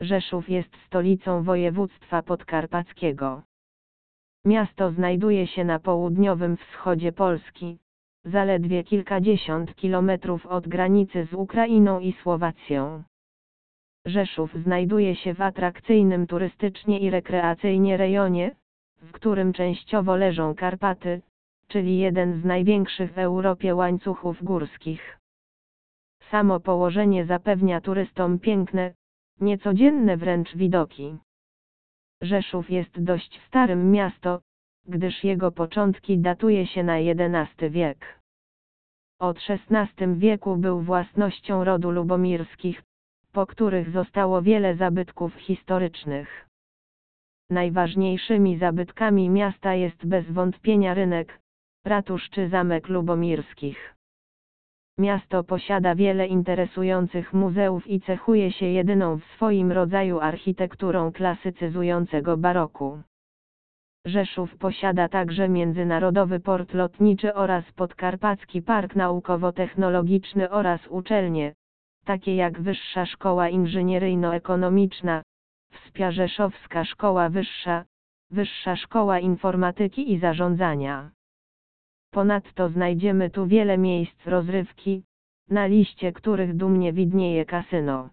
Rzeszów jest stolicą województwa podkarpackiego. Miasto znajduje się na południowym wschodzie Polski, zaledwie kilkadziesiąt kilometrów od granicy z Ukrainą i Słowacją. Rzeszów znajduje się w atrakcyjnym turystycznie i rekreacyjnie rejonie, w którym częściowo leżą Karpaty, czyli jeden z największych w Europie łańcuchów górskich. Samo położenie zapewnia turystom piękne, niecodzienne wręcz widoki. Rzeszów jest dość starym miasto, gdyż jego początki datuje się na XI wiek. Od XVI wieku był własnością rodu lubomirskich, po których zostało wiele zabytków historycznych. Najważniejszymi zabytkami miasta jest bez wątpienia rynek, ratusz czy zamek lubomirskich. Miasto posiada wiele interesujących muzeów i cechuje się jedyną w swoim rodzaju architekturą klasycyzującego baroku. Rzeszów posiada także Międzynarodowy Port Lotniczy oraz Podkarpacki Park Naukowo-Technologiczny oraz uczelnie, takie jak Wyższa Szkoła Inżynieryjno-Ekonomiczna, Wspiarzeszowska Szkoła Wyższa, Wyższa Szkoła Informatyki i Zarządzania. Ponadto znajdziemy tu wiele miejsc rozrywki, na liście których dumnie widnieje kasyno.